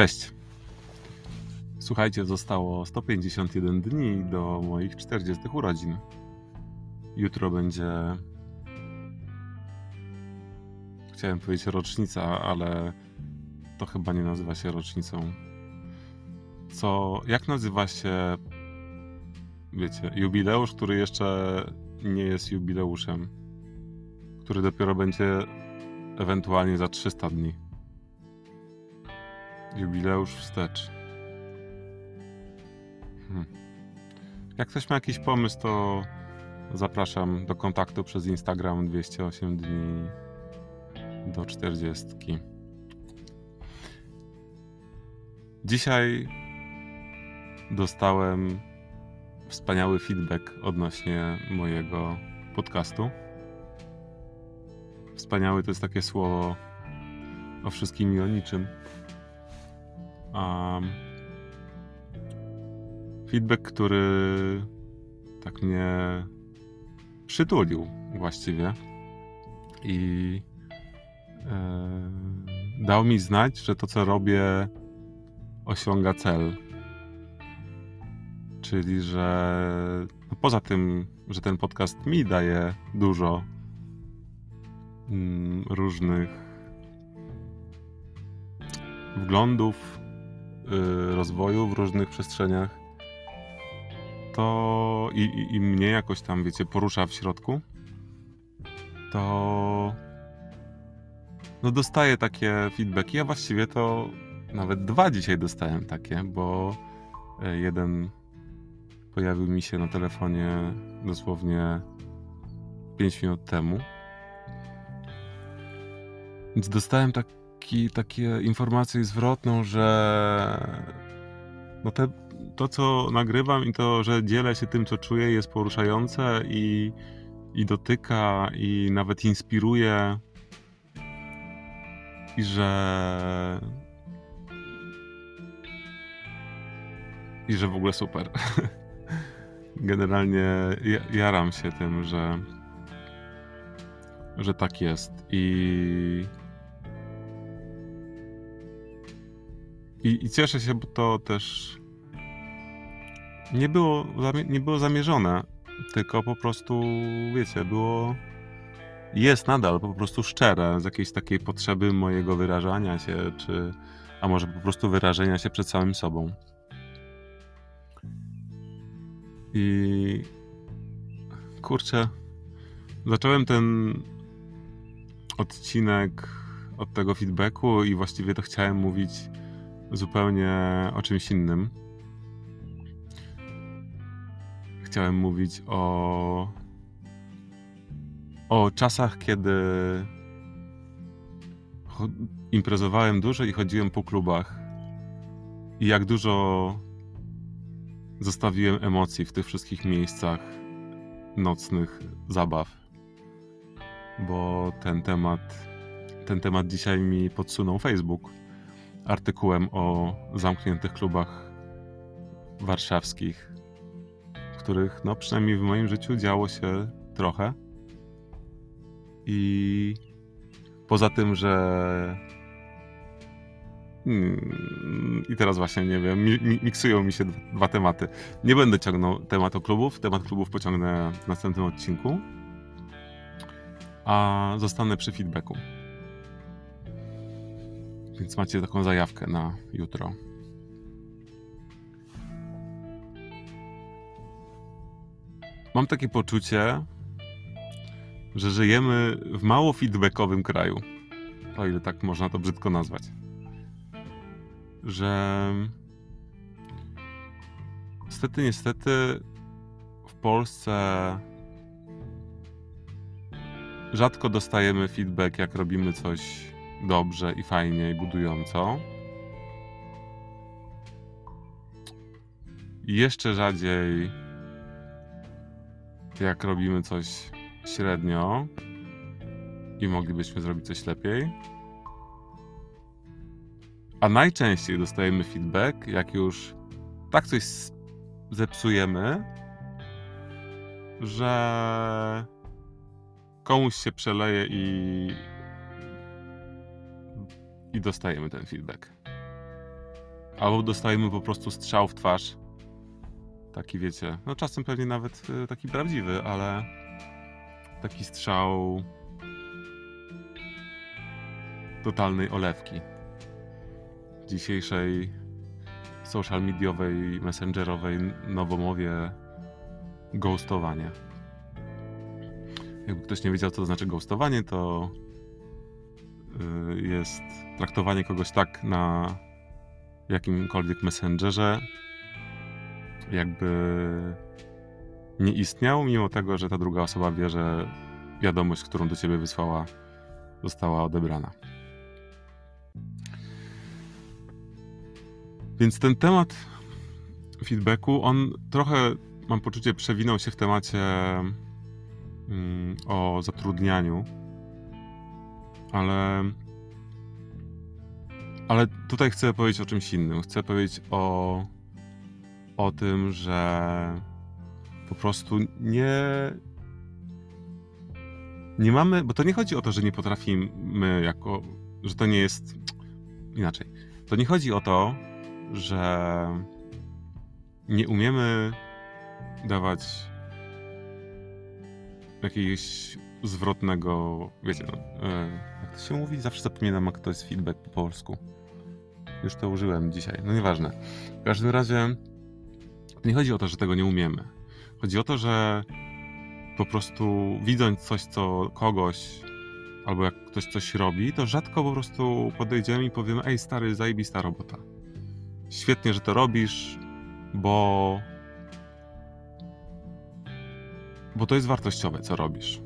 Cześć. Słuchajcie, zostało 151 dni do moich 40 urodzin. Jutro będzie. Chciałem powiedzieć rocznica, ale to chyba nie nazywa się rocznicą. Co. Jak nazywa się. Wiecie, jubileusz, który jeszcze nie jest jubileuszem? Który dopiero będzie ewentualnie za 300 dni. Jubileusz wstecz. Hmm. Jak ktoś ma jakiś pomysł, to zapraszam do kontaktu przez Instagram 208 dni do 40. Dzisiaj dostałem wspaniały feedback odnośnie mojego podcastu. Wspaniały to jest takie słowo o wszystkim i o niczym. Um, feedback, który tak mnie przytulił właściwie i e, dał mi znać, że to, co robię, osiąga cel. Czyli, że no poza tym, że ten podcast mi daje dużo mm, różnych wglądów, rozwoju w różnych przestrzeniach, to i, i, i mnie jakoś tam, wiecie, porusza w środku, to no dostaję takie feedbacki. Ja właściwie to nawet dwa dzisiaj dostałem takie, bo e, jeden pojawił mi się na telefonie dosłownie 5 minut temu. Więc dostałem taki, takie informację zwrotną, że no te, to, co nagrywam i to, że dzielę się tym, co czuję, jest poruszające i, i dotyka, i nawet inspiruje. I że. I że w ogóle super. Generalnie jaram się tym, że, że tak jest. I, i, i cieszę się, bo to też nie było, nie było zamierzone, tylko po prostu, wiecie, było. Jest nadal po prostu szczere, z jakiejś takiej potrzeby mojego wyrażania się, czy. a może po prostu wyrażenia się przed samym sobą. I. kurczę. Zacząłem ten odcinek od tego feedbacku i właściwie to chciałem mówić zupełnie o czymś innym chciałem mówić o, o czasach, kiedy imprezowałem dużo i chodziłem po klubach. I jak dużo zostawiłem emocji w tych wszystkich miejscach nocnych zabaw. Bo ten temat, ten temat dzisiaj mi podsunął Facebook artykułem o zamkniętych klubach warszawskich których no przynajmniej w moim życiu działo się trochę. I poza tym, że hmm, i teraz właśnie nie wiem, miksują mi się dwa tematy. Nie będę ciągnął tematu klubów, temat klubów pociągnę w następnym odcinku, a zostanę przy feedbacku. Więc macie taką zajawkę na jutro. Mam takie poczucie, że żyjemy w mało feedbackowym kraju. O ile tak można to brzydko nazwać. Że niestety, niestety w Polsce rzadko dostajemy feedback, jak robimy coś dobrze i fajnie i budująco. I jeszcze rzadziej jak robimy coś średnio i moglibyśmy zrobić coś lepiej. A najczęściej dostajemy feedback, jak już tak coś zepsujemy, że komuś się przeleje i, i dostajemy ten feedback. albo dostajemy po prostu strzał w twarz. Taki wiecie, no czasem pewnie nawet y, taki prawdziwy, ale taki strzał totalnej olewki. Dzisiejszej social mediowej, messengerowej nowomowie ghostowanie. Jakby ktoś nie wiedział, co to znaczy ghostowanie, to jest traktowanie kogoś tak na jakimkolwiek messengerze, jakby nie istniał, mimo tego, że ta druga osoba wie, że wiadomość, którą do ciebie wysłała, została odebrana. Więc ten temat feedbacku, on trochę, mam poczucie, przewinął się w temacie mm, o zatrudnianiu, ale, ale tutaj chcę powiedzieć o czymś innym. Chcę powiedzieć o, o tym, że po prostu nie, nie mamy, bo to nie chodzi o to, że nie potrafimy jako, że to nie jest inaczej. To nie chodzi o to, że nie umiemy dawać jakiegoś zwrotnego, wiecie, no, e, jak to się mówi? Zawsze zapominam, jak to jest feedback po polsku. Już to użyłem dzisiaj, no nieważne. W każdym razie nie chodzi o to, że tego nie umiemy. Chodzi o to, że po prostu widząc coś, co kogoś, albo jak ktoś coś robi, to rzadko po prostu podejdziemy i powiemy, ej stary, zajebista robota świetnie, że to robisz, bo. Bo to jest wartościowe, co robisz.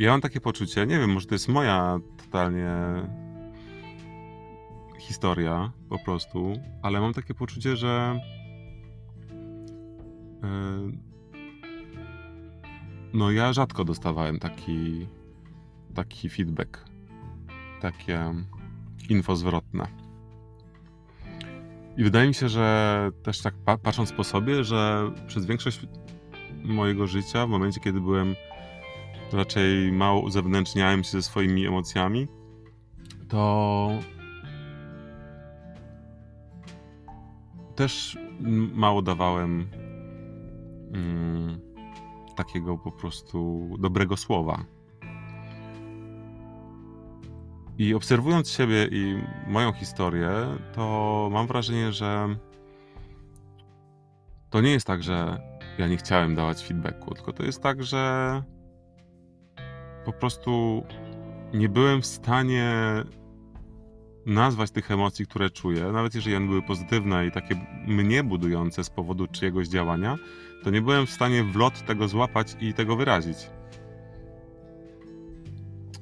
Ja mam takie poczucie, nie wiem, może to jest moja totalnie historia po prostu, ale mam takie poczucie, że. Yy, no, ja rzadko dostawałem taki, taki feedback, takie info zwrotne. I wydaje mi się, że też tak patrząc po sobie, że przez większość mojego życia, w momencie kiedy byłem raczej mało uzewnętrzniałem się ze swoimi emocjami, to też mało dawałem mm, takiego po prostu dobrego słowa. I obserwując siebie i moją historię, to mam wrażenie, że to nie jest tak, że ja nie chciałem dawać feedbacku, tylko to jest tak, że po prostu nie byłem w stanie nazwać tych emocji, które czuję, nawet jeżeli one były pozytywne i takie mnie budujące z powodu czyjegoś działania, to nie byłem w stanie w lot tego złapać i tego wyrazić.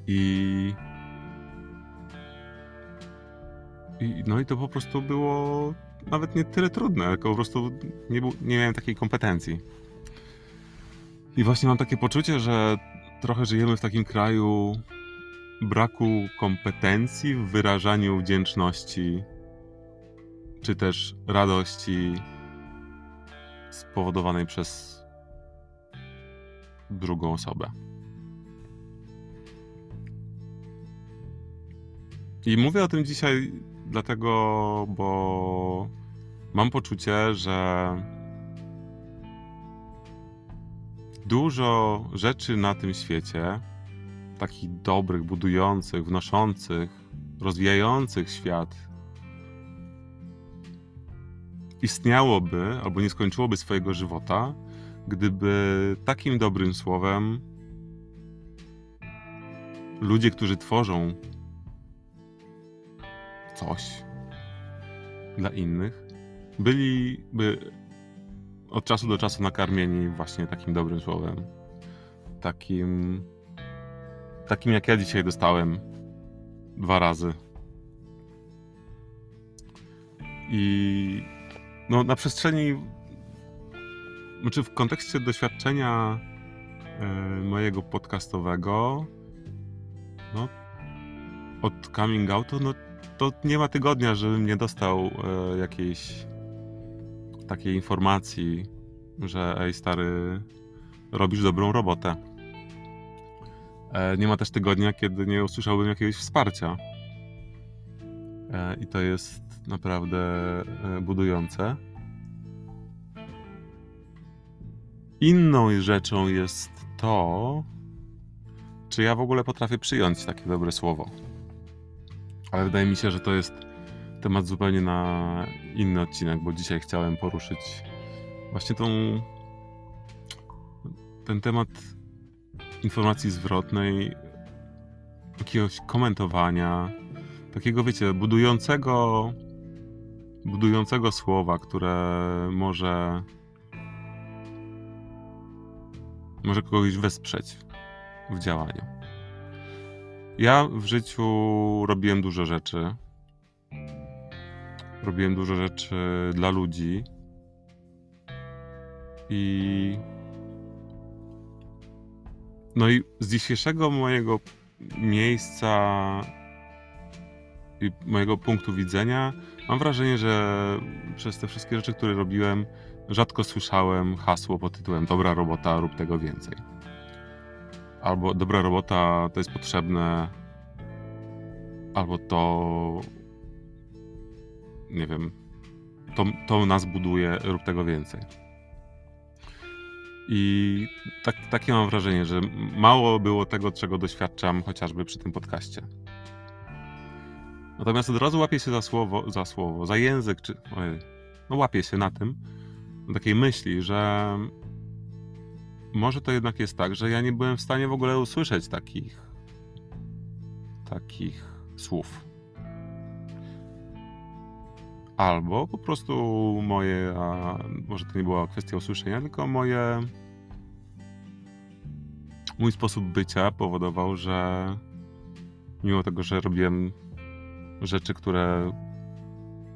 I I, no i to po prostu było nawet nie tyle trudne, tylko po prostu nie, był, nie miałem takiej kompetencji. I właśnie mam takie poczucie, że trochę żyjemy w takim kraju braku kompetencji w wyrażaniu wdzięczności czy też radości spowodowanej przez drugą osobę. I mówię o tym dzisiaj dlatego, bo mam poczucie, że dużo rzeczy na tym świecie, takich dobrych, budujących, wnoszących, rozwijających świat, istniałoby albo nie skończyłoby swojego żywota, gdyby takim dobrym słowem ludzie, którzy tworzą coś dla innych, byliby od czasu do czasu nakarmieni właśnie takim dobrym słowem. Takim, takim jak ja dzisiaj dostałem dwa razy. I no, na przestrzeni, znaczy w kontekście doświadczenia y, mojego podcastowego, no, od coming outu, no to nie ma tygodnia, żebym nie dostał e, jakiejś takiej informacji, że ej stary, robisz dobrą robotę. E, nie ma też tygodnia, kiedy nie usłyszałbym jakiegoś wsparcia. E, I to jest naprawdę e, budujące. Inną rzeczą jest to, czy ja w ogóle potrafię przyjąć takie dobre słowo. Ale wydaje mi się, że to jest temat zupełnie na inny odcinek, bo dzisiaj chciałem poruszyć właśnie tą ten temat informacji zwrotnej, jakiegoś komentowania, takiego, wiecie, budującego, budującego słowa, które może, może kogoś wesprzeć w działaniu. Ja w życiu robiłem dużo rzeczy. Robiłem dużo rzeczy dla ludzi. I no i z dzisiejszego mojego miejsca i mojego punktu widzenia mam wrażenie, że przez te wszystkie rzeczy, które robiłem, rzadko słyszałem hasło pod tytułem dobra robota, rób tego więcej. Albo dobra robota to jest potrzebne, albo to nie wiem, to, to nas buduje, rób tego więcej. I tak, takie mam wrażenie, że mało było tego, czego doświadczam chociażby przy tym podcaście. Natomiast od razu łapię się za słowo, za słowo, za język, czy. Ojej, no łapię się na tym, na takiej myśli, że może to jednak jest tak, że ja nie byłem w stanie w ogóle usłyszeć takich takich słów. Albo po prostu moje, może to nie była kwestia usłyszenia, tylko moje mój sposób bycia powodował, że mimo tego, że robiłem rzeczy, które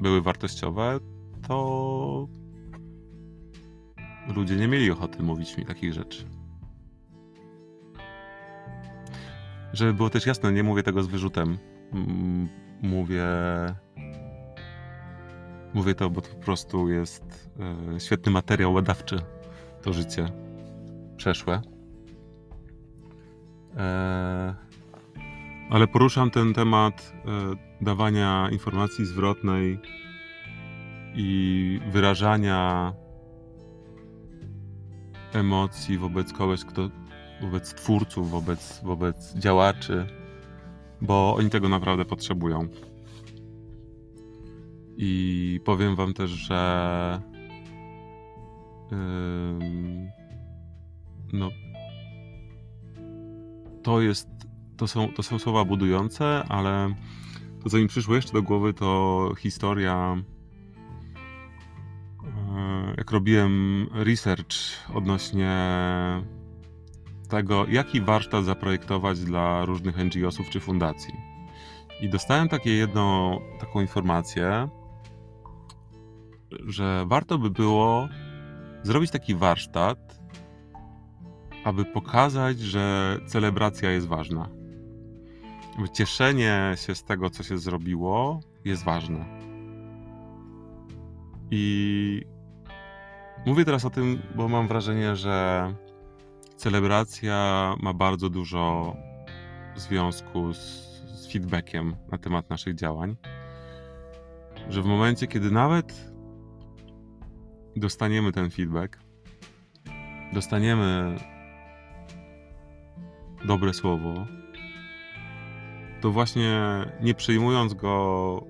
były wartościowe, to ludzie nie mieli ochoty mówić mi takich rzeczy. Żeby było też jasne, nie mówię tego z wyrzutem. Mówię. Mówię to, bo to po prostu jest e, świetny materiał badawczy. To życie przeszłe. E, ale poruszam ten temat e, dawania informacji zwrotnej i wyrażania emocji wobec kogoś, kto, wobec twórców, wobec, wobec działaczy, bo oni tego naprawdę potrzebują. I powiem Wam też, że no, to jest, to są, to są słowa budujące, ale to, co mi przyszło jeszcze do głowy, to historia. E, jak robiłem research odnośnie tego, jaki warsztat zaprojektować dla różnych NGO-sów czy fundacji. I dostałem takie jedną taką informację, że warto by było zrobić taki warsztat, aby pokazać, że celebracja jest ważna. Cieszenie się z tego, co się zrobiło, jest ważne. I mówię teraz o tym, bo mam wrażenie, że celebracja ma bardzo dużo związku z, z feedbackiem na temat naszych działań. Że w momencie, kiedy nawet dostaniemy ten feedback, dostaniemy dobre słowo, to właśnie nie przyjmując go,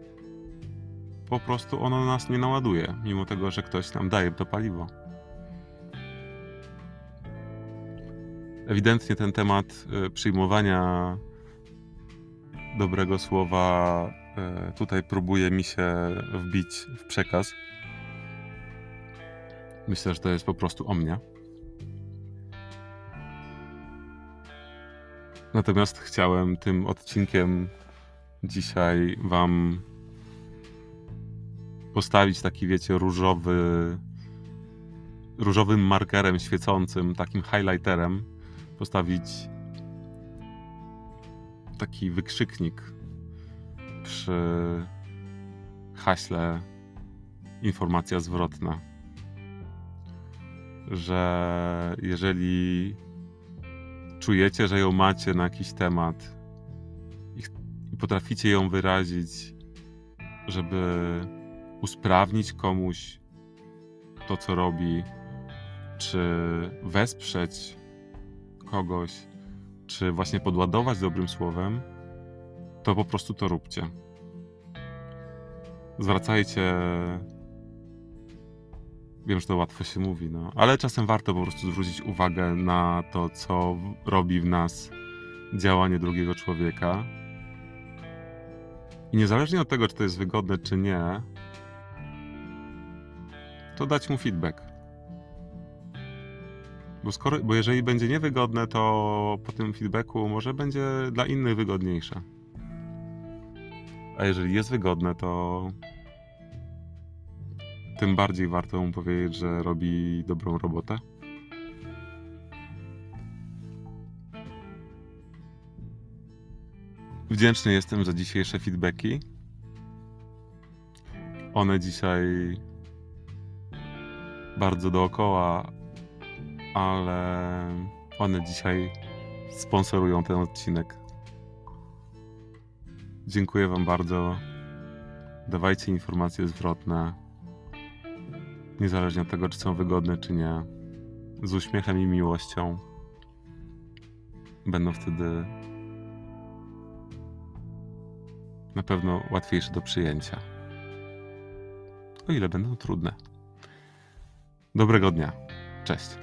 po prostu ono nas nie naładuje, mimo tego, że ktoś nam daje to paliwo. Ewidentnie ten temat e, przyjmowania dobrego słowa e, tutaj próbuje mi się wbić w przekaz. Myślę, że to jest po prostu o mnie. Natomiast chciałem tym odcinkiem dzisiaj Wam postawić taki, wiecie, różowy, różowym markerem świecącym, takim highlighterem, postawić taki wykrzyknik przy haśle informacja zwrotna. Że jeżeli czujecie, że ją macie na jakiś temat i, potraficie ją wyrazić żeby usprawnić komuś to, co robi, czy wesprzeć kogoś, czy właśnie podładować dobrym słowem, to po prostu to róbcie. Zwracajcie. Wiem, że to łatwo się mówi, no, ale czasem warto po prostu zwrócić uwagę na to, co robi w nas działanie drugiego człowieka. I niezależnie od tego, czy to jest wygodne, czy nie, to dać mu feedback. Bo, skoro, bo jeżeli będzie niewygodne, to po tym feedbacku może będzie dla innych wygodniejsze. A jeżeli jest wygodne, to tym bardziej warto mu powiedzieć, że robi dobrą robotę. Wdzięczny jestem za dzisiejsze feedbacki. One dzisiaj bardzo dookoła, ale one dzisiaj sponsorują ten odcinek. Dziękuję Wam bardzo. Dawajcie informacje zwrotne, niezależnie od tego, czy są wygodne, czy nie. Z uśmiechem i miłością. Będą wtedy na pewno łatwiejsze do przyjęcia. O ile będą trudne. Dobrego dnia. Cześć.